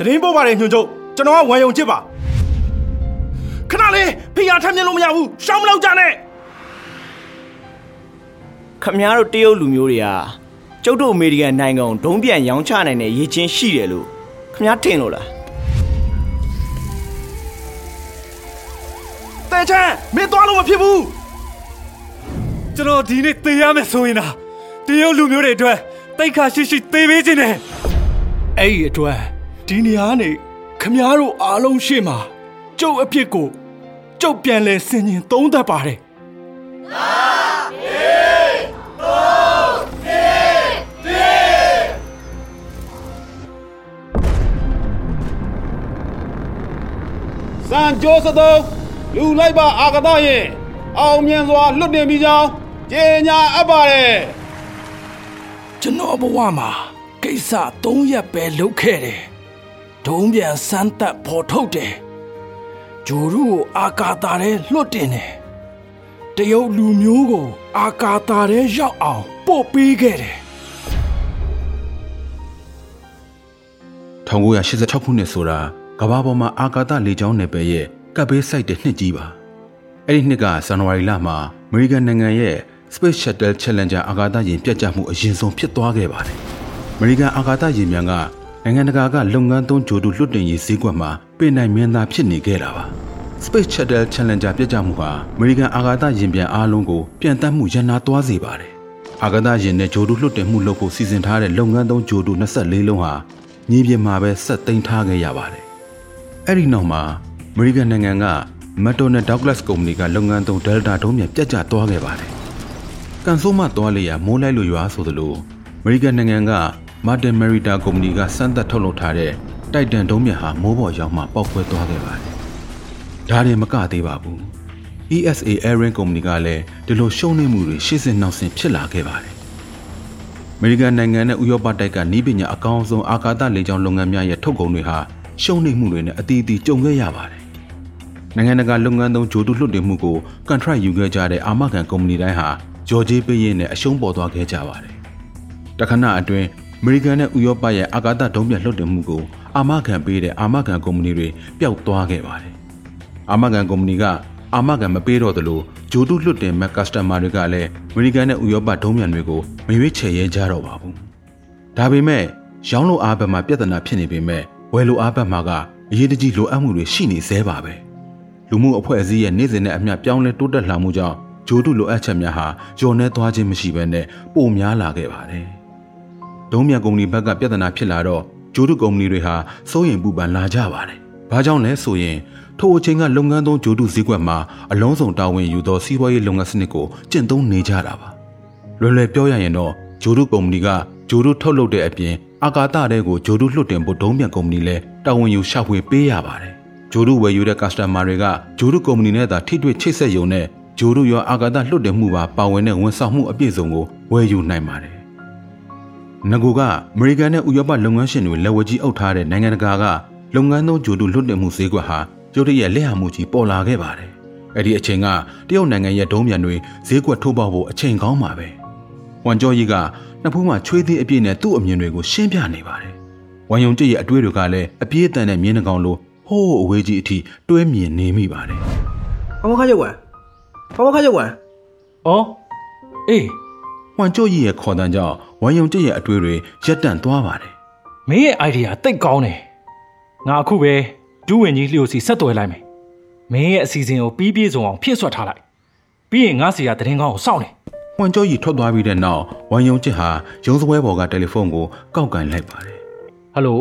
တရင်ပို့ပါတယ်ညွှန်ချုပ်ကျွန်တော်ကဝမ်ယုံချစ်ပါခဏလေးဖိအားထမ်းမြင်လို့မရဘူးရှောင်းမလောက်ကြနဲ့ခမများတို့တရုတ်လူမျိုးတွေကကျုပ်တို့အမေရိကန်နိုင်ငံကိုဒုံးပြန်ရောင်းချနိုင်တဲ့ရည်ချင်းရှိတယ်လို့ခမများထင်လို့လားတဲချမ်းမင်းသွားလို့မဖြစ်ဘူးကျွန်တော်ဒီနေ့သေရမယ်ဆိုရင်လားတရုတ်လူမျိုးတွေအတွက်တိတ်ခါရှိရှိသေပေးခြင်းနဲ့အဲ့ဒီအတွက် ဒီနေရာကနေခမားတို့အားလုံးရှေ့မှာကျုပ်အဖြစ်ကိုကျုပ်ပြန်လဲဆင်ញင်သုံးသပ်ပါတယ်စံကြိုးစသုံးလူလိုက်ပါအာကသရင်အောင်မြင်စွာလွတ်တင်ပြီးကြောင်းကြေညာအပ်ပါတယ်ကျွန်တော်ဘဝမှာကိစ္စ၃ရက်ပဲလုပ်ခဲ့တယ် ဒုံးပြန်စမ်းသက်ဖော်ထုတ်တယ်ဂျိုရုကိုအာကာတာထဲလွတ်တင်တယ်တရုတ်လူမျိုးကို အာကာတာထဲရောက်အောင်ပို့ပေးခဲ့တယ်1986ခုနှစ်ဆိုတာကမ္ဘာပေါ်မှာအာကာသလေကြောင်းနယ်ပယ်ရဲ့ကပ်ဘေးစိုက်တဲ့နှစ်ကြီးပါအဲ့ဒီနှစ်ကဇန်နဝါရီလမှာအမေရိကန်နိုင်ငံရဲ့ Space Shuttle Challenger အာကာသယာဉ်ပြတ်ကျမှုအရင်ဆုံးဖြစ်သွားခဲ့ပါတယ်အမေရိကန်အာကာသယာဉ်များက နိုင်ငံတကာကလုပ်ငန်းသုံးဂျိုတူလွတ်တင်ရေးဈေးကွက်မှာပြင်နိုင်မြင်သာဖြစ်နေခဲ့တာပါ Space Shuttle Challenger ပြတ်ကျမှုဟာအမေရိကန်အာကာသယာဉ်ပြန်အားလုံးကိုပြန်တမ်းမှုရန်နာသွားစေပါတယ်အာကာသယာဉ်နဲ့ဂျိုတူလွတ်တင်မှုလုပ်ဖို့စီစဉ်ထားတဲ့လုပ်ငန်းသုံးဂျိုတူ24လုံးဟာညီးပြင်းမှာပဲဆက်သိမ်းထားခဲ့ရပါတယ်။အဲ့ဒီနောက်မှာအမေရိကန်နိုင်ငံက McDonnell Douglas ကုမ္ပဏီကလုပ်ငန်းသုံး Delta ဒုံးမြန်ပြတ်ကျသွားခဲ့ပါတယ်။ကန်ဆိုးမသွားလေရမိုးလိုက်လို့ရွာဆိုသလိုအမေရိကန်နိုင်ငံက Martin Marietta ကုမ္ပဏီကစမ်းသပ်ထုတ်လုပ်ထားတဲ့တိုက်တန်ဒုံးမြန်ဟာမိုးပေါ်ရောက်မှပောက်ကွဲသွားခဲ့ပါတယ်။ဒါရင်မကသေးပါဘူး။ ESA Airline ကုမ္ပဏီကလည်းဒီလိုရှုံးနိမှုတွေရှေ့စင်နောက်ဆင်ဖြစ်လာခဲ့ပါတယ်။အမေရိကန်နိုင်ငံနဲ့ဥရောပတိုက်ကနီးပညာအကောင်းဆုံးအာကာသလေကြောင်းလုပ်ငန်းများရဲ့ထုတ်ကုန်တွေဟာရှုံးနိမ့်မှုတွေနဲ့အတီးအတီးကြုံခဲ့ရပါတယ်။နိုင်ငံတကာလုပ်ငန်းသုံးဂျိုတုလွှတ်တင်မှုကိုကန်ထရိုက်ယူခဲ့ကြတဲ့အာမခံကုမ္ပဏီတိုင်းဟာဂျော်ဂျေးပေးရင်းနဲ့အရှုံးပေါ်သွားခဲ့ကြပါတယ်။တခဏအတွင်း အမေရိကန်နဲ့ဥရောပရဲ့အာကာသဒုံးပြလွှတ်တင်မှုကိုအာမခံပေးတဲ့အာမခံကုမ္ပဏီတွေပျောက်သွားခဲ့ပါတယ်။အာမခံကုမ္ပဏီကအာမခံမပေးတော့သလိုဂျိုတုလွှတ်တင်မဲ့ကစတမာတွေကလည်းအမေရိကန်နဲ့ဥရောပဒုံးမြန်တွေကိုမရွေးချယ်ရဲကြတော့ပါဘူး။ဒါပေမဲ့ရောင်းလို့အားဘက်မှာပြဿနာဖြစ်နေပေမဲ့ဝယ်လို့အားဘက်မှာကအရေးတကြီးလိုအပ်မှုတွေရှိနေသေးပါပဲ။လူမှုအဖွဲ့အစည်းရဲ့နေ့စဉ်နဲ့အမျှပြောင်းလဲတိုးတက်လာမှုကြောင့်ဂျိုတုလိုအပ်ချက်များဟာညှော်နှဲသွားခြင်းမရှိဘဲနဲ့ပိုများလာခဲ့ပါတယ်။ ဒုံးမြန်ကုမ္ပဏီဘက်ကပြဿနာဖြစ်လာတော့ဂျိုတုကုမ္ပဏီတွေဟာစိုးရိမ်ပူပန်လာကြပါတယ်။ဘာကြောင့်လဲဆိုရင်ထိုအချိန်ကလုပ်ငန်းသုံးဂျိုတုဈေးကွက်မှာအလုံးစုံတာဝန်ယူသောစီးပွားရေးလုပ်ငန်းစနစ်ကိုကျင့်သုံးနေကြတာပါလွယ်လွယ်ပြောရရင်တော့ဂျိုတုကုမ္ပဏီကဂျိုတုထုတ်လုပ်တဲ့အပြင်အာကာသတဲကိုဂျိုတုလွှတ်တင်ဖို့ဒုံးပြန်ကုမ္ပဏီလည်းတာဝန်ယူရှာဖွေပေးရပါတယ်ဂျိုတုဝယ်ယူတဲ့ customer တွေကဂျိုတုကုမ္ပဏီနဲ့သာထိတွေ့ချိတ်ဆက်ယုံနဲ့ဂျိုတုရောအာကာသလွှတ်တင်မှုပါပါဝင်တဲ့ဝန်ဆောင်မှုအပြည့်စုံကိုဝယ်ယူနိုင်ပါတယ် ငကူကအမေရိကန်နဲ့ဥရောပလုပ်ငန်းရှင်တွေလက်ဝဲကြီးအုပ်ထားတဲ့နိုင်ငံတကာကလုပ်ငန်းသုံးဂျိုတုလွှတ်တင်မှုဈေးကွက်ဟာရုတ်တရက်လက်ဟာမှုကြီးပေါ်လာခဲ့ပါတယ်။အဲ့ဒီအချိန်ကတရုတ်နိုင်ငံရဲ့ဒုံးမြန်တွေဈေးကွက်ထိုးပေါက်ဖို့အချိန်ကောင်းပါပဲ။ဝမ်ကျော်ကြီးကနှစ်ဖူးမှာချွေးသေးအပြည့်နဲ့သူ့အမြင်တွေကိုရှင်းပြနေပါတယ်။ဝမ်ယုံကျစ်ရဲ့အတွေ့တွေကလည်းအပြည့်အတန်နဲ့မြင်းနှကောင်လိုဟိုးအဝေးကြီးအထိတွဲမြင်နေမိပါတယ်ဘာမခရုပ်ဝင်ဘာမခရုပ်ဝင်။အော်အေး။ ဝမ်ကျော်ကြီးရဲ့ခေါ်တန်းကြောင့်ဝမ်ယုံကျစ်ရဲ့အတွေ့တွေရက်တန့်သွားပါတယ်မင်းရဲ့ idea တိတ်ကောင်းတယ်။ငါအခုပဲဒူးဝင်ကြီးလျှို့စီဆက်သွယ်လိုက်မယ်။မင်းရဲ့အစီအစဉ်ကိုပြီးပြည့်စုံအောင်ဖြည့်ဆွတ်ထားလိုက်။ပြီးရင်ငါစီကတရင်ကောင်းကိုစောင့်နေ။ဝမ်ကျော်ကြီးထွက်သွားပြီးတဲ့နောက်ဝမ်ယုံကျစ်ဟာရုံးစပွဲပေါ်ကတယ်လီဖုန်းကိုကောက်ကန်လိုက်ပါတယ်။ဟယ်လို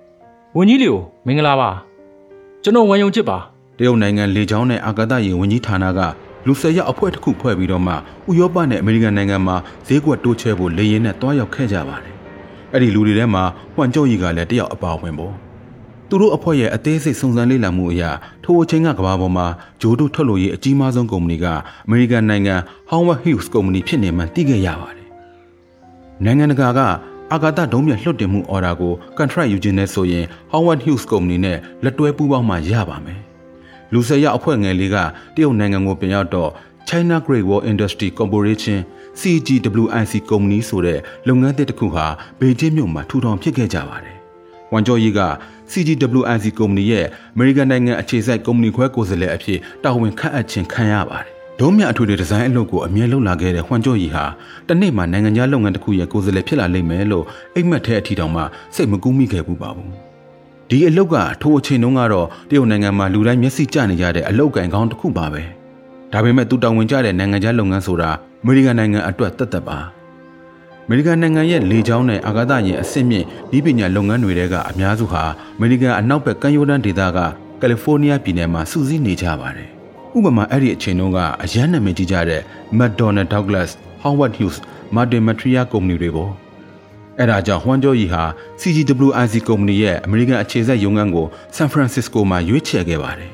။ဝင်ကြီးလျှို့မင်္ဂလာပါ။ကျွန်တော်ဝန်ယုံချစ်ပါတရုတ်နိုင်ငံလေကြောင်းနဲ့အာကာသယာဉ်ဝန်ကြီးဌာနက လူ၁၀ရက်အဖွဲ့တစ်ခုဖွဲ့ပြီးတော့မှဥရောပနဲ့အမေရိကန်နိုင်ငံမှာဈေးကွက်တိုးချဲဖို့လေရင်နဲ့တွားရောက်ခဲ့ကြပါတယ်။အဲ့ဒီလူတွေထဲမှာဟွမ်ကျော်ကြီးကလည်းတယောက်အပါဝင်ပေါ့။သူတို့အဖွဲ့ရဲ့အသေးစိတ်စုံစမ်းလေ့လာမှုအရထိုအချိန်ကကမ္ဘာပေါ်မှာဂျိုးတို့ထုတ်လို့ရေးအကြီးမားဆုံးကုမ္ပဏီကအမေရိကန်နိုင်ငံ Howard Hughes ကုမ္ပဏီဖြစ်နေမှသိခဲ့ရပါတယ်။နိုင်ငံတကာကအာကာသဒုံးမြလွှတ်တင်မှုအော်ဒါကို contract ယူခြင်းနဲ့ဆိုရင် Howard Hughes ကုမ္ပဏီနဲ့လက်တွဲပူးပေါင်းမှရပါမယ်။ လူဆယ်ရအဖွဲ့ငယ်လေးကတရုတ်နိုင်ငံကိုပြန်ရောက်တော့ China Great Wall Industry Corporation CGWIC ကုမ္ပဏီဆိုတဲ့လုပ်ငန်းသစ်တစ်ခုဟာဘေကျင်းမြို့မှာထူထောင်ဖြစ်ခဲ့ကြပါတယ်။ဝမ်ကျော်ကြီးက CGWIC ကုမ္ပဏီရဲ့အမေရိကန်နိုင်ငံအခြေစိုက်ကုမ္ပဏီခွဲကိုယ်စားလှယ်အဖြစ်တာဝန်ခန့်အပ်ခြင်းခံရပါတယ်။ဒုံးမြအထွေထွေဒီဇိုင်းအလုပ်ကိုအမြဲလုပ်လာခဲ့တဲ့ဟွမ်ကျော်ရီဟာတစ်နေ့မှာနိုင်ငံခြားလုပ်ငန်းတစ်ခုရဲ့ကိုယ်စားလှယ်ဖြစ်လာလိမ့်မယ်လို့အိမ်မက်တဲ့အထီတောင်မှစိတ်မကူးမိခဲ့ဘူးပါဘူး။ ဒီအလုပ်ကထိုအချိန်တုန်းကတော့တရုတ်နိုင်ငံမှာလူတိုင်းမျက်စိကျနေကြတဲ့အလုပ်ကန်ကောင်းတစ်ခုပါပဲ။ဒါပေမဲ့သူတာဝန်ကျတဲ့နိုင်ငံခြားလုပ်ငန်းဆိုတာအမေရိကန်နိုင်ငံအတွက်တသက်ပါ။အမေရိကန်နိုင်ငံရဲ့လေကြောင်းနဲ့အာကာသယာဉ်အဆင့်မြင့်ဤပညာလုပ်ငန်းတွေတဲကအများစုဟာအမေရိကန်အနောက်ဘက်ကမ်းရိုးတန်းဒေသကကယ်လီဖိုးနီးယားပြည်နယ်မှာစုစည်းနေကြပါတယ်။ဥပမာအဲ့ဒီအချိန်တုန်းကအရန်နာမည်ကြီးကြတဲ့ McDonnell Douglas, Howard Hughes, Martin Material ကုမ္ပဏီတွေပေါ့။ အဲ့ဒါကြောင့်ဟွမ်ကျော်ရီဟာ CGWIC ကုမ္ပဏီရဲ့အမေရိကန်အခြေစိုက်ရုံးခန်းကိုဆန်ဖရန်စစ္စကိုမှာရွေးချယ်ခဲ့ပါတယ်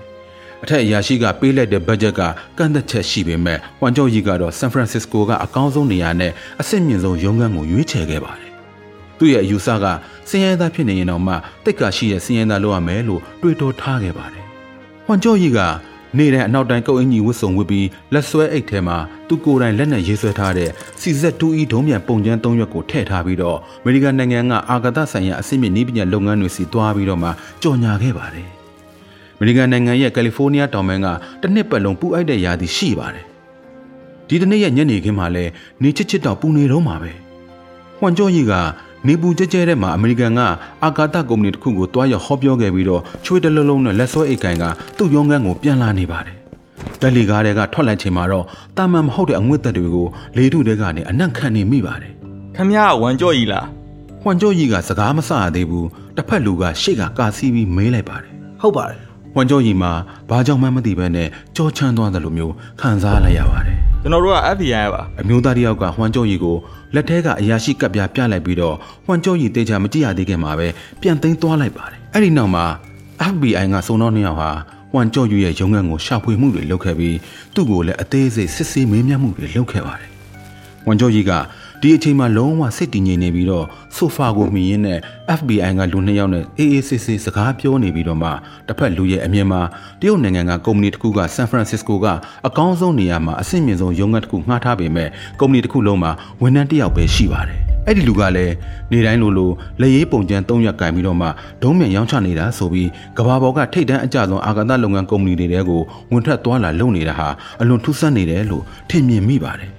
အထက်အရာရှိကပေးလိုက်တဲ့ဘတ်ဂျက်ကကန့်သက်ချက်ရှိပေမဲ့ဝမ်ကျော်ရီကတော့ဆန်ဖရန်စစ္စကိုကအကောင်းဆုံးနေရာနဲ့အဆင့်မြင့်ဆုံးရုံးခန်းကိုရွေးချယ်ခဲ့ပါတယ်။သူ့ရဲ့အယူဆကစင်ရဲသားဖြစ်နေရင်တော့မှတိတ်ကရှိတဲ့စင်ရဲသားလုပ်ရမယ်လို့တွေးတောထားခဲ့ပါတယ်။ဝမ်ကျော်ရီက နေ့တိုင်းအနောက်တိုင်းကုတ်အင်ကြီးဝတ်စုံဝတ်ပြီးလက်ဆွဲအိတ်ထဲမှာသူကိုယ်တိုင်လက်နဲ့ရေးဆွဲထားတဲ့ CZ2E ဒုံးပြန်ပုံကျန်း၃ရွက်ကိုထည့်ထားပြီးတော့အမေရိကန်နိုင်ငံကအာကာသဆိုင်ရာအဆင့်မြင့်နည်းပညာလုပ်ငန်းတွေစီသွားပြီးတော့မှကြော်ညာခဲ့ပါတယ်အမေရိကန်နိုင်ငံရဲ့ကယ်လီဖိုးနီးယားတောင်ပိုင်းကတစ်နှစ်ပတ်လုံးပူအိုက်တဲ့ရာသီရှိပါတယ်။ဒီတစ်နေ့ရဲ့ညနေခင်းမှာလည်းနေချစ်ချစ်တော့ပူနေတော့မှာပဲ။ဟွမ်ကျော်ကြီးက နေပူကြဲကြဲတဲ့မှာအမေရိကန်ကအာကာသကုမ္ပဏီတစ်ခုကိုတွားရောက်ဟောပြောခဲ့ပြီးတော့ချွေးတလုံးလုံးနဲ့လက်စွဲအိတ်ကန်ကသူ့ရုံးခန်းကိုပြန်လာနေပါတယ်။တက်လီကားတွေကထွက်လိုက်ချိန်မှာတော့တာမန်မဟုတ်တဲ့အငွေ့သက်တွေကိုလေထုတွေကနေအနက်ခံနေမိပါတယ်။ခမရဝမ်ကြော့ကြီးလား။ဟွမ်ကျော်ကြီးကစကားမဆရသေးဘူး။တစ်ဖက်လူကရှေ့ကကာစီးပြီးမေးလိုက်ပါတယ်။ဟုတ်ပါတယ်ဝမ်ကျော်ကြီးမှာဘာကြောင့်မှမသိဘဲနဲ့ကြောချမ်းသွားတယ်လို့မျိုးခံစားလိုက်ရပါတယ် ကျွန်တော်တို့က FBI ပါအမျိုးသားတယောက်ကဟွမ်ကျော်ကြီးကိုလက်ထဲကအရာရှိကပ်ပြပြလိုက်ပြီးတော့ဟွမ်ကျော်ကြီးတေချာမကြည့်ရသေးခင်မှာပဲပြန်သိမ်းသွားလိုက်ပါတယ်အဲ့ဒီနောက်မှာ FBI ကစုံတော့နှစ်ယောက်ဟာဟွမ်ကျော်ကြီးရဲ့ရုံးခန်းကိုရှာဖွေမှုတွေလုပ်ခဲ့ပြီးသူ့ကိုလည်းအသေးစိတ်စစ်ဆေးမေးမြန်းမှုတွေလုပ်ခဲ့ပါတယ်ဝမ်ကျော်ကြီးက ဒီအချိန်မှာလုံးဝစိတ်တည်ငြိမ်နေပြီးတော့ဆိုဖာကိုမှီရင်းနဲ့ FBI ကလူနှစ်ယောက်နဲ့အေးအေးဆေးဆေးစကားပြောနေပြီးတော့မှတစ်ဖက်လူရဲ့အမြင်မှာတရုတ်နိုင်ငံကကုမ္ပဏီတစ်ခုကဆန်ဖရန်စစ္စကိုကအကောင်းဆုံးနေရာမှာအဆင့်မြင့်ဆုံးရုံးခန်းတစ်ခုငှားထားပေမဲ့ကုမ္ပဏီတစ်ခုလုံးမှာဝန်ထမ်းတစ်ယောက်ပဲရှိပါတယ်အဲ့ဒီလူကလည်းနေတိုင်းလိုလိုလက်ရေးပုံကျန်း၃ရက်ကင်ပြီးတော့မှဒုံးမြန်ရောင်းချနေတာဆိုပြီးကဘာပေါ်ကထိတ်တန်းအကြဆုံးအာကာသလုပ်ငန်းကုမ္ပဏီတွေတဲကိုဝင်ထွက်သွားလာလုပ်နေတာဟာအလွန်ထူးဆန်းနေတယ်လို့ထင်မြင်မိပါတယ်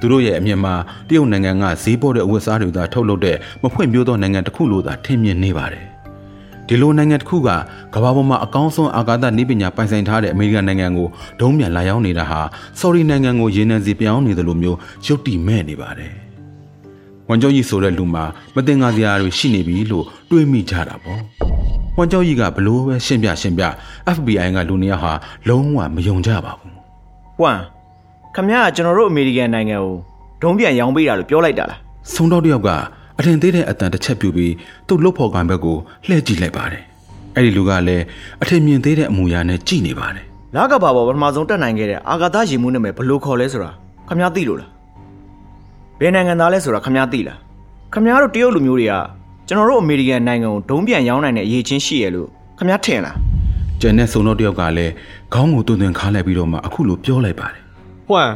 သူတို့ရဲ့အမြင်မှာတရုတ်နိုင်ငံကဈေးပေါ်တဲ့အဝတ်အစားတွေသာထုတ်လုပ်တဲ့မဖွင့်ပြိုးသောနိုင်ငံတစ်ခုလိုသာထင်မြင်နေပါတယ်။ဒီလိုနိုင်ငံတစ်ခုကကမ္ဘာပေါ်မှာအကောင်းဆုံးအာကာသနည်းပညာပိုင်ဆိုင်ထားတဲ့အမေရိကန်နိုင်ငံကိုဒုံးမြန်လာရောက်နေတာဟာဆော်ရီနိုင်ငံကိုရေနံစီပြောင်းနေတယ်လို့မျိုးရုပ်တည်မဲ့နေပါတယ်။ဝန်ကျော်ကြီးဆိုတဲ့လူမှာမတင်ငါစရာတွေရှိနေပြီလို့တွေးမိကြတာပေါ့။ဝန်ကျော်ကြီးကဘလို့ပဲရှင်းပြရှင်းပြ FBI ကလူနှစ်ယောက်ဟာလုံးဝမယုံကြပါဘူး။ဝမ် ခမရကကျွန်တော်တို့အမေရိကန်နိုင်ငံကိုဒုံးပြန်ရောင်းပေးတာလို့ပြောလိုက်တာလားဆုံတော့တယောက်ကအထင်သေးတဲ့အတန်တစ်ချက်ပြူပြီးသူ့လုတ်ဖော်ကန်ဘက်ကိုလှည့်ကြည့်လိုက်ပါတယ်အဲ့ဒီလူကလည်းအထင်မြင်သေးတဲ့အမူအရာနဲ့ကြည့်နေပါတယ်လာကဘာပေါ်ပထမဆုံးတက်နိုင်ခဲ့တဲ့အာဂါသရေမှုနာမည်ဘလို့ခေါ်လဲဆိုတာခမရသိလို့လားဘယ်နိုင်ငံသားလဲဆိုတာခမရသိလားခမရတို့တရုတ်လူမျိုးတွေကကျွန်တော်တို့အမေရိကန်နိုင်ငံကိုဒုံးပြန်ရောင်းနိုင်တဲ့အရေးချင်းရှိရလို့ခမရထင်လားကျန်တဲ့ဆုံတော့တယောက်ကလည်းခေါင်းကိုတွင်တွင်ခါလိုက်ပြီးတော့မှအခုလိုပြောလိုက်ပါတယ် ဟွမ်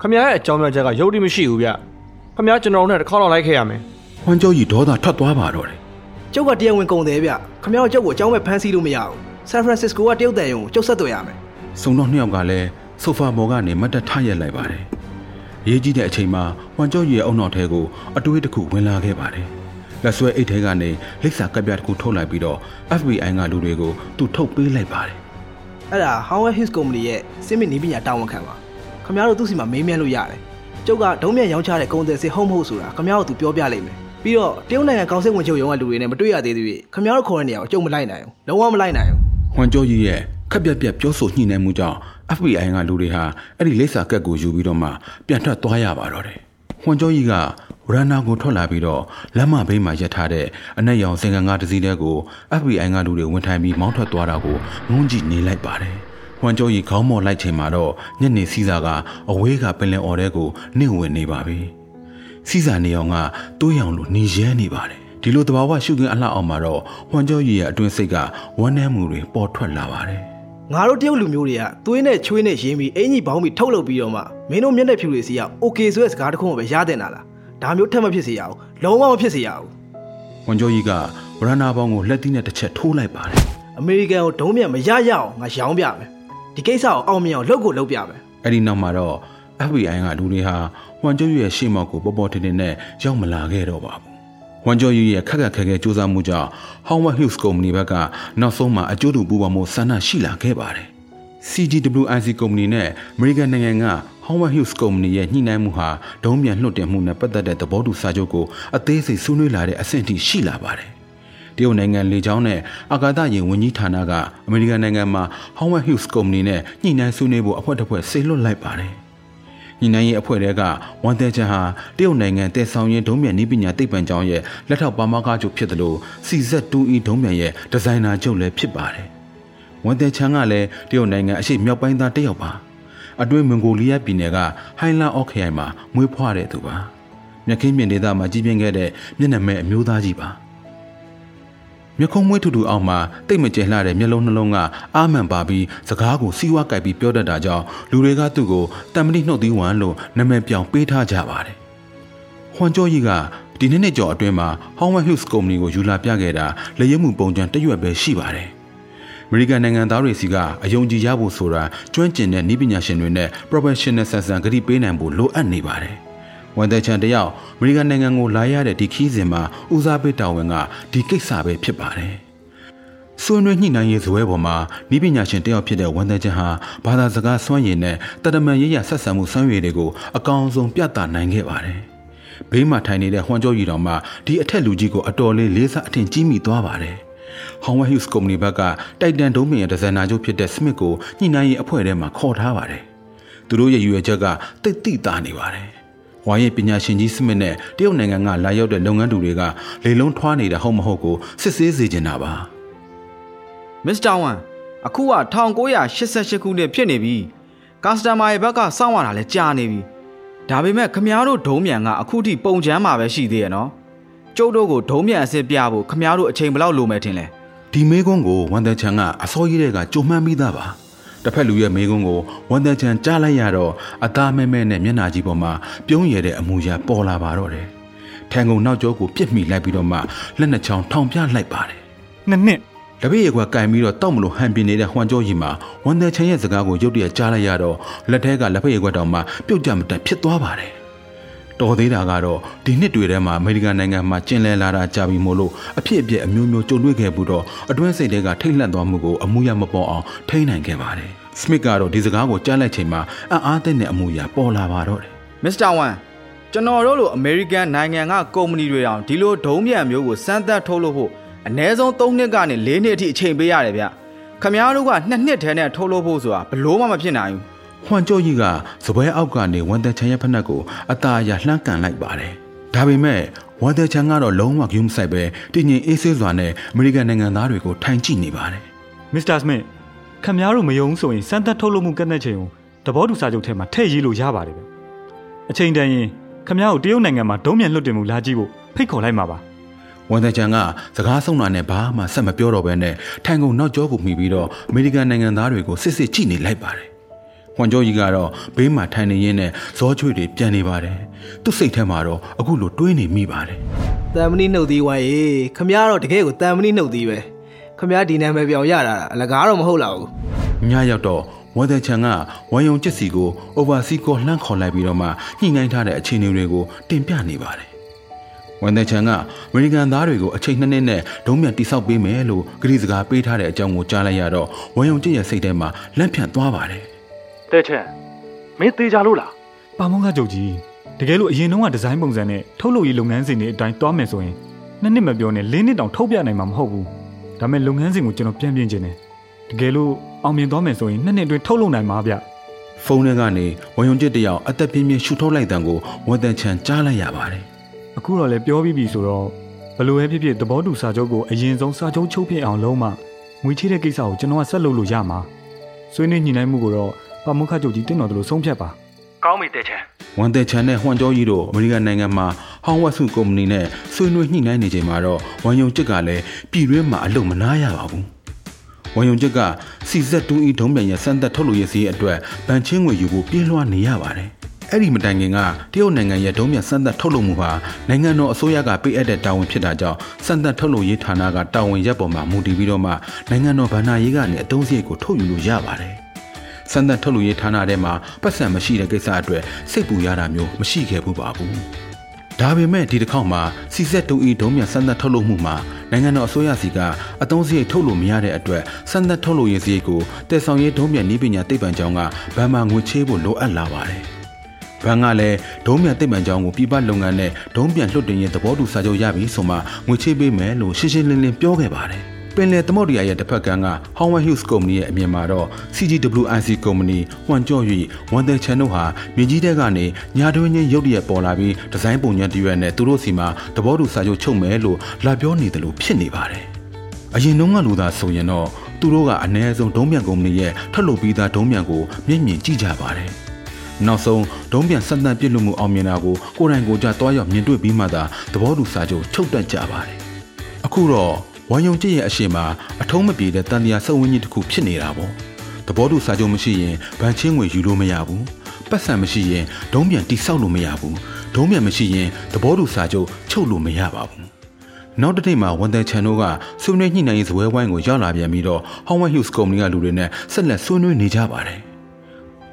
ခမရရဲ့အကြောင်းပြချက်ကရုပ်တိမရှိဘူးဗျခမရကျွန်တော်တို့နဲ့တစ်ခေါက်တော့လိုက်ခဲ့ရမယ်ဟွမ်ကျော်ကြီးဒေါသထွက်သွားပါတော့တယ်ကျုပ်ကတရားဝင်ကုန်တယ်ဗျခမရကျုပ်ကိုအကြောင်းပဲဖမ်းဆီးလို့မရဘူးဆန်ဖရန်စစ္စကိုကတရုတ်တန်ရုံကိုကျုပ်ဆက်သွယ်ရမယ်စုံတော့နှစ်ယောက်ကလည်းဆိုဖာပေါ်ကနေမတ်တက်ထရက်လိုက်ပါတယ်ရေးကြီးတဲ့အချိန်မှာဟွမ်ကျော်ကြီးရဲ့အုံနောက်ထဲကိုအတွေးတစ်ခုဝင်လာခဲ့ပါတယ်လက်ဆွဲအိတ်ထဲကနေလိပ်စာကပ်ပြားတစ်ခုထုတ်လိုက်ပြီးတော့ FBI ကလူတွေကိုသူ့ထုတ်ပေးလိုက်ပါတယ်အဲ့ဒါ Howard Hughes Company ရဲ့စစ်မစ်နည်းပညာတာဝန်ခံပါ ခမားတို့သူ့စီမှာမေးမြန်းလို့ရတယ်ကျုပ်ကဒုံးမြန်ရောင်းချတဲ့ကုန်သည်စစ်ဟုတ်မဟုတ်ဆိုတာခမားတို့သူပြောပြလိမ့်မယ်ပြီးတော့တရုတ်နိုင်ငံကောင်စစ်ဝင်ချုပ်ရုံးကလူတွေနဲ့မတွေ့ရသေးသေးခမားတို့ခေါ်တဲ့နေရာကိုကျုပ်မလိုက်နိုင်ဘူးလုံးဝမလိုက်နိုင်ဘူးဟွမ်ကျော်ကြီးရဲ့ခက်ပြက်ပြက်ပြောဆိုညှိနှိုင်းမှုကြောင့် FBI ကလူတွေဟာအဲ့ဒီလိပ်စာကက်ကိုယူပြီးတော့မှပြန်ထွက်သွားရပါတော့တယ်ဟွမ်ကျော်ကြီးကရန်နာကိုထွက်လာပြီးတော့လမ်းမဘေးမှာရပ်ထားတဲ့အနက်ရောင်စင်ကန်ကားတစ်စီးတဲကို FBI ကလူတွေဝင်ထိုင်ပြီးမောင်းထွက်သွားတာကိုငုံကြည့်နေလိုက်ပါတယ် ဝမ်ကျော်ကြီးခေါင်းမော်လိုက်ချိန်မှာတော့ညနေစီးစာကအဝေးကပင်လယ်အော်ထဲကိုနှင့်ဝင်နေပါပြီစီးစာနေအောင်ကတိုးရောင်လိုနေရဲနေပါတယ်ဒီလိုတဘာဝရှုခင်းအလှအောင်မှာတော့ဝမ်ကျော်ကြီးရဲ့အတွင်းစိတ်ကဝမ်းနည်းမှုတွေပေါ်ထွက်လာပါတယ်ငါတို့တရုတ်လူမျိုးတွေကသွေးနဲ့ချွေးနဲ့ရင်းပြီးအင်ကြီးဘောင်းပြီးထုတ်လုပ်ပြီးတော့မှမင်းတို့မျက်နှာဖြူတွေစီက okay ဆိုတဲ့စကားတစ်ခုမှပဲရတဲ့နာလားဒါမျိုးထက်မဖြစ်စေရအောင်လုံးဝမဖြစ်စေရဘူးဝန်ကျော်ကြီးကဝဗရန်နာပေါင်းကိုလက်သီးနဲ့တစ်ချက်ထိုးလိုက်ပါတယ်အမေရိကန်ကိုဒုံးမြန်မရရအောင်ငါရောင်းပြမယ် ဒီကိစ္စကိုအောင်မြင်အောင်လုပ်ကိုလုပ်ပြမယ်အဲ့ဒီနောက်မှာတော့ FBI ကလူတွေဟာဟွမ်ကျော်ရဲ့ရှေ့မောက်ကိုပေါ်ပေါ်ထင်ထင်နဲ့ရောက်မလာခဲ့တော့ပါဘူး။ဟွမ်ကျော်ရဲ့ခက်ခက်ခဲခဲစူးစမ်းမှုကြောင့် Howard Hughes ကုမ္ပဏီဘက်ကနောက်ဆုံးမှာအကျိုးတူပူးပေါင်းမှုဆန္ဒရှိလာခဲ့ပါတယ်။ CGWIC ကုမ္ပဏီနဲ့ American နိုင်ငံက Howard Hughes ကုမ္ပဏီရဲ့ညှိနှိုင်းမှုဟာဒုံးပြန်လွှတ်တင်မှုနဲ့ပတ်သက်တဲ့သဘောတူစာချုပ်ကိုအသေးစိတ်ဆွေးနွေးလာတဲ့အဆင့်ထိရှိလာပါတယ်။ တရုတ်နိုင်ငံလေကြောင်းနဲ့အာကာသယာဉ်ဝန်ကြီးဌာနကအမေရိကန်နိုင်ငံမှာ Howard Hughes ကုမ္ပဏီနဲ့ညှိနှိုင်းဆွေးနွေးဖို့အဖွဲ့တစ်ဖွဲ့ဆေလွတ်လိုက်ပါတယ်။ညှိနှိုင်းရေးအဖွဲ့တွေကဝန်တဲချန်ဟာတရုတ်နိုင်ငံတည်ဆောင်ရေးဒုံးမြန်နည်းပညာသိပ္ပံကျောင်းရဲ့လက်ထောက်ပါမောက္ခချုပ်ဖြစ်တယ်လို့ CZ2E ဒုံးမြန်ရဲ့ဒီဇိုင်နာချုပ်လည်းဖြစ်ပါတယ်။ဝန်တဲချန်ကလည်းတရုတ်နိုင်ငံအရှိမြောက်ပိုင်းသားတစ်ယောက်ပါ။အတွင်းမွန်ဂိုလီးယားပြည်နယ်ကဟိုင်းလန်အော့ခရိုင်မှာမွေးဖွားတဲ့သူပါ။မြက်ခင်းမြင့်ဒေသမှာကြီးပြင်းခဲ့တဲ့မျက်နှာမဲအမျိုးသားကြီးပါ။ မျက်ခုံးမွေးထူထူအောင်မှာတိတ်မကျင်လှတဲ့မျက်လုံးနှလုံးကအာမှန်ပါပြီးစကားကိုစီးဝါးကြိုက်ပြီးပြောတတ်တာကြောင့်လူတွေကသူ့ကိုတမ်မဏိနှုတ်သီးဝမ်လို့နာမည်ပြောင်ပေးထားကြပါတယ်။ဟွမ်ကျော်ကြီးကဒီနှစ်နှစ်ကျော်အတွင်းမှာ Howard Hughes ကုမ္ပဏီကိုယူလာပြခဲ့တာလက်ရမှုပုံစံတရွက်ပဲရှိပါတယ်။အမေရိကန်နိုင်ငံသားတွေစီကအယုံကြည်ရဖို့ဆိုတာကျွမ်းကျင်တဲ့နည်းပညာရှင်တွေနဲ့ professional ဆန်ဆန်ဂရုပေးနိုင်ဖို့လိုအပ်နေပါတယ်။ ဝန်တဲ့ချန်တယောက်အမေရိကန်နိုင်ငံကိုလာရတဲ့ဒီခီးစဉ်မှာဦးစားပေးတာဝန်ကဒီကိစ္စပဲဖြစ်ပါတယ်။ဆွေးနွေးညှိနှိုင်းရေးဇပွဲပေါ်မှာနည်းပညာရှင်တယောက်ဖြစ်တဲ့ဝန်တဲ့ချန်ဟာဘာသာစကားစွမ်းရည်နဲ့တရမန်ရရဆက်ဆံမှုစွမ်းရည်တွေကိုအကောင်ဆုံးပြသနိုင်ခဲ့ပါတယ်။ဘေးမှာထိုင်နေတဲ့ဟွမ်ကျော်ရီတော်မှာဒီအထက်လူကြီးကိုအတော်လေးလေးစားအထင်ကြီးမိသွားပါတယ်။ Howard Hughes ကုမ္ပဏီဘက်ကတိုက်တန်ဒုံးမင်ရဲ့ဒီဇိုင်နာချုပ်ဖြစ်တဲ့ Smith ကိုညှိနှိုင်းရေးအဖွဲ့ထဲမှာခေါ်ထားပါတယ်။သူတို့ရဲ့ရည်ရွယ်ချက်ကတိတ်တိတာနေပါတယ်။ ဝါရဲ့ပညာရှင်ကြီး Smith နဲ့တရုတ်နိုင်ငံကလာရောက်တဲ့လုပ်ငန်းသူတွေကလေလုံးထွားနေတာဟုတ်မဟုတ်ကိုစစ်ဆေးစေချင်တာပါမစ္စတာဝမ်အခုက1988ခုနှစ်ဖြစ်နေပြီကာစတမာရဲ့ဘက်ကစောင့်ရတာလဲကြာနေပြီဒါပေမဲ့ခမားတို့ဒုံးမြန်ကအခုထိပုံချမ်းမှာပဲရှိသေးရဲ့နော်ကျုပ်တို့ကိုဒုံးမြန်အစ်စ်ပြဖို့ခမားတို့အချိန်ဘယ်လောက်လိုမယ်ထင်လဲ။ဒီမေကွန်းကိုဝန်တန်ချန်ကအစောကြီးတဲ့ကကြုံမှန်းပြီးသားပါ။ တစ်ဖက်လူရဲ့မေကွန်းကိုဝန်တန်ချန်ကြားလိုက်ရတော့အသားမဲမဲနဲ့မျက်နှာကြီးပေါ်မှာပြုံးရတဲ့အမူအရာပေါ်လာပါတော့တယ်။ထန်ကုန်နောက်ကျောကိုပြစ်မိလိုက်ပြီးတော့မှလက်နှစ်ချောင်းထောင်ပြလိုက်ပါတယ်နှစ်နှစ်။တပည့်ရွက်ကကင်ပြီးတော့တောက်မလို့ဟန်ပြနေတဲ့ဟွမ်ကျော်ကြီးမှာဝန်တန်ချန်ရဲ့စကားကိုရုတ်တရက်ကြားလိုက်ရတော့လက်ထဲကလက်ဖက်ရွက်တောင်မှပြုတ်ကြမတက်ဖြစ်သွားပါတယ်။ တော်သေးတာကတော့ဒီနှစ်တွေထဲမှာအမေရိကန်နိုင်ငံမှာကျင်လည်လာတာကြာပြီမို့လို့အဖြစ်အပျက်အမျိုးမျိုးကြုံတွေ့ခဲ့ဘူးတော့အတွင်းစိတ်တွေကထိတ်လန့်သွားမှုကိုအမှုရမပေါ်အောင်ထိန်းနိုင်ခဲ့ပါတယ်။စမစ်ကတော့ဒီစကားကိုကြားလိုက်ချိန်မှာအံ့အားသင့်တဲ့အမှုရာပေါ်လာပါတော့တယ်မစ္စတာဝမ်ကျွန်တော်တို့လိုအမေရိကန်နိုင်ငံကကုမ္ပဏီတွေတောင်ဒီလိုဒုံးမြန်မျိုးကိုစမ်းသပ်ထုတ်လုပ်ဖို့အနည်းဆုံး3နှစ်ကနေ4နှစ်အထိအချိန်ပေးရတယ်ဗျခမားတို့က2နှစ်ထဲနဲ့ထုတ်လုပ်ဖို့ဆိုတာဘလို့မှမဖြစ်နိုင်ဘူး။ ဟွမ်ကျော်ကြီးကစပွဲအောက်ကနေဝန်တန်ချန်ရဲ့ဖက်နှက်ကိုအตาအရလှမ်းကန်လိုက်ပါတယ်။ဒါပေမဲ့ဝန်တန်ချန်ကတော့လုံးဝဂရုမစိုက်ပဲတည်ငြိမ်အေးဆေးစွာနဲ့အမေရိကန်နိုင်ငံသားတွေကိုထိုင်ကြည့်နေပါတယ်မစ္စတာစမစ်ခမများတို့မယုံဆိုရင်စမ်းသပ်ထုတ်လုပ်မှုကန့်တဲ့ချိန်ကိုသဘောတူစာချုပ်ထဲမှာထည့်ရေးလို့ရပါတယ်ဗျအချိန်တန်ရင်ခမများတို့တရုတ်နိုင်ငံမှာဒုံးမြန်လွှတ်တင်မှုလာကြည့်ဖို့ဖိတ်ခေါ်လိုက်မှာပါ။ဝန်တန်ချန်ကစကားဆုံးတာနဲ့ဘာမှဆက်မပြောတော့ဘဲနဲ့ထိုင်ကုန်နောက်ကျောကိုမှီပြီးတော့အမေရိကန်နိုင်ငံသားတွေကိုစစ်စစ်ကြည့်နေလိုက်ပါတယ်။ ဟွမ်ကျော်ကြီးကတော့ဘေးမှာထိုင်နေရင်းနဲ့ဇောချွေတွေပြန်နေပါတယ်။သူ့စိတ်ထဲမှာတော့အခုလိုတွေးနေမိပါတယ်။တမ်မဏိနှုတ်သီးဝိုင်းရေခမရတော့တကယ်ကိုတမ်မဏိနှုတ်သီးပဲခမရဒီနာမည်ပြောင်ရတာအလကားတော့မဟုတ်လားဘူးညရောက်တော့ဝဒချန်ကဝမ်ယုံကျစ်စီကို oversea ကိုလှမ်းခေါ်လိုက်ပြီးတော့မှညှိနှိုင်းထားတဲ့အခြေအနေတွေကိုတင်ပြနေပါတယ်။ဝန်ဒချန်ကအမေရိကန်သားတွေကိုအချိန်နှစ်နှစ်နဲ့ဒုံးမြန်တိဆောက်ပေးမယ်လို့ဂရီစကားပေးထားတဲ့အကြောင်းကိုကြားလိုက်ရတော့ဝမ်ယုံကျစ်ရဲ့စိတ်ထဲမှာလန့်ဖြန့်သွားပါတယ် တဲ့ချန်မင်းသေးကြလို့လားပါမောင်းကကြုတ်ကြီးတကယ်လို့အရင်တုန်းကဒီဇိုင်းပုံစံနဲ့ထုတ်လုပ်ရေးလုပ်ငန်းစဉ်တွေအတိုင်းတွားမယ်ဆိုရင်နှစ်နှစ်မပြောနဲ့လေးနှစ်တောင်ထုတ်ပြနိုင်မှာမဟုတ်ဘူးဒါပေမဲ့လုပ်ငန်းစဉ်ကိုကျွန်တော်ပြန်ပြင်ချင်တယ်တကယ်လို့အောင်မြင်သွားမယ်ဆိုရင်နှစ်နှစ်အတွင်းထုတ်လုပ်နိုင်မှာဗျ။ဖုန်းထဲကနေဝမ်ယုံကျစ်တယောက်အသက်ပြင်းပြင်းရှူထုတ်လိုက်တဲ့ကိုဝန်ဒချန်ကြားလိုက်ရပါတယ်အခုတော့လည်းပြောပြီးပြီဆိုတော့ဘယ်လိုပဲဖြစ်ဖြစ်သဘောတူစာချုပ်ကိုအရင်ဆုံးစာချုပ်ချုပ်ဖြစ်အောင်လုပ်မှငွေချေးတဲ့ကိစ္စကိုကျွန်တော်ကဆက်လုပ်လို့ရမှာဆွေးနွေးညှိနှိုင်းမှုကိုတော့ ပါမုခချုပ်ကြီးတင့်တော်တယ်လို့ဆုံးဖြတ်ပါကောင်းပြီတဲ့ချန်။ဝန်ဒချန်နဲ့ဟွမ်ကျော်ကြီးတို့အမေရိကန်နိုင်ငံမှာဟောင်းဝက်စုကုမ္ပဏီနဲ့ဆွေးနွေးညှိနှိုင်းနေချိန်မှာတော့ဝမ်ယုံကျစ်ကလည်းပြည်တွင်းမှာအလုပ်မနာရပါဘူး။ဝန်ယုံချက်ကစီဇက်တူအီဒုံးပြန်ရဲ့စမ်းသက်ထုတ်လို့ရစီအတွက်ဗန်ချင်းငွေယူဖို့ပြေးလွှားနေရပါတယ်အဲ့ဒီမတိုင်ခင်ကတရုတ်နိုင်ငံရဲ့ဒုံးမြန်စမ်းသပ်ထုတ်လုပ်မှုဟာနိုင်ငံတော်အစိုးရကပေးအပ်တဲ့တာဝန်ဖြစ်တာကြောင့်စမ်းသပ်ထုတ်လုပ်ရေးဌာနကတာဝန်ရပ်ပေါ်မှာမူတည်ပြီးတော့မှနိုင်ငံတော်ဗဏ္ဍာရေးကနေအတုံးစရိတ်ကိုထုတ်ယူလို့ရပါတယ်။ စမ်းသပ်ထုတ်လုပ်ရေးဌာနထဲမှာပတ်စံမရှိတဲ့ကိစ္စအတွက်စိတ်ပူရတာမျိုးမရှိခဲ့ဘူးပါဘူး။ဒါပေမဲ့ဒီတစ်ခေါက်မှာစီဆက်တူဤဒုံးမြန်စမ်းသပ်ထုတ်လုပ်မှုမှာနိုင်ငံတော်အစိုးရစီကအတုံးစရိတ်ထုတ်လို့မရတဲ့အတွက်စမ်းသပ်ထုတ်လုပ်ရေးစရိတ်ကိုတည်ဆောင်ရေးဒုံးမြန်နည်းပညာသိပ္ပံကျောင်းကဗန်မာငွေချေးဖို့လိုအပ်လာပါတယ်။ဘဏ်ကလည်းဒုံးမြန်တိတ်မှန်ကြောင်းကိုပြပလုပ်ငန်းနဲ့ဒုံးပြန်လွှတ်တင်ရေးသဘောတူစာချုပ်ရပြီဆိုမှငွေချေးပေးမယ်လို့ရှင်းရှင်းလင်းလင်းပြောခဲ့ပါတယ် ပင်လယ်သမုဒ္ဒရာရဲ့တစ်ဖက်ကမ်းက Howard Hughes Company ရဲ့အမြင်မှာတော့ CGWIC Company ဟွမ်ကြော့၍ဝန်တဲ့ချန်တို့ဟာမြကြီးတဲ့ကနေညာတွင်းချင်းရုပ်တရက်ပေါ်လာပြီးဒီဇိုင်းပုံညံတရွက်နဲ့သူတို့စီမှာသဘောတူစာချုပ်ချုပ်မယ်လို့လာပြောနေတယ်လို့ဖြစ်နေပါတယ်။အရင်တုန်းကလူသာဆိုရင်တော့သူတို့ကအ ਨੇ ဆုံးဒုံးမြန်ကုမ္ပဏီရဲ့ထွက်လို့ပြီးသားဒုံးမြန်ကိုမျက်မြင်ကြည့်ကြပါတယ်။နောက်ဆုံးဒုံးပြန်ဆက်တန်ပြစ်လို့မှုအောင်မြင်တာကိုကိုယ်တိုင်ကိုယ်ကြတွားရောက်မြင်တွေ့ပြီးမှသာသဘောတူစာချုပ်ချုပ်တက်ကြပါတယ်။အခုတော့ ဝမ်ယုံကျစ်ရဲ့အရှိမအထုံးမပြေတဲ့တန်တရားစုံဝင်းကြီးတစ်ခုဖြစ်နေတာပေါ့။သဘောတူစာချုပ်မရှိရင်ဗန်ချင်းငွေယူလို့မရဘူး။ပတ်စံမရှိရင်ဒုံးပြန်တိဆောက်လို့မရဘူး။ဒုံးပြန်မရှိရင်သဘောတူစာချုပ်ချုပ်လို့မရပါဘူး။နောက်တစ်နေ့မှာဝန်တန်ချန်တို့ကဆွေးနွေးညှိနှိုင်းရေးဇပွဲဝိုင်းကိုရောက်လာပြန်ပြီးတော့ Howard Hughes Company ကလူတွေနဲ့ဆက်လက်ဆွေးနွေးနေကြပါတယ်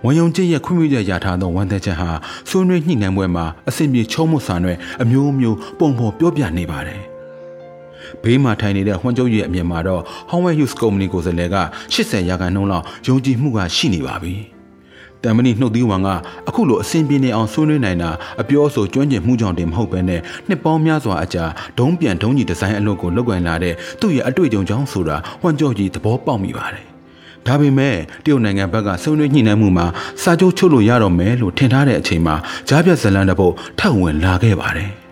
ဝန်ယုံကျစ်ရဲ့ခွင့်ပြုချက်ရထားသောဝန်သက်ချက်ဟာဆွေးနွေးညှိနှိုင်းပွဲမှာအဆင်ပြေချုံးမှုဆန်တဲ့အမျိုးမျိုးပုံဖော်ပြောပြနေပါတယ်။ ဘေးမှာထိုင်နေတဲ့ဟွန်ကျုပ်ရဲ့အမြင်မှာတော့ Howard Hughes Company ကိုယ်စားလှယ်က80ရာခိုင်နှုန်းလောက်ယုံကြည်မှုကရှိနေပါပြီ။တမ်မဏိနှုတ်သီးဝံကအခုလိုအဆင်ပြေနေအောင်ဆွေးနွေးနိုင်တာအပြောဆိုကျွမ်းကျင်မှုကြောင့်တင်မဟုတ်ဘဲနဲ့နှစ်ပေါင်းများစွာအကြာဒုံးပြန်ဒုံးကြီးဒီဇိုင်းအလုပ်ကိုလုပ်ကိုင်လာတဲ့သူ့ရဲ့အတွေ့အကြုံကြောင့်ဆိုတာဟွန်ကျုပ်ကြီးသဘောပေါက်မိပါတယ်ဒါပေမဲ့တရုတ်နိုင်ငံဘက်ကဆွေးနွေးညှိနှိုင်းမှုမှာစာချုပ်ချုပ်လို့ရတော့မယ်လို့ထင်ထားတဲ့အချိန်မှာကြားပြဇလန်တပုတ်ထပ်ဝင်လာခဲ့ပါတယ်။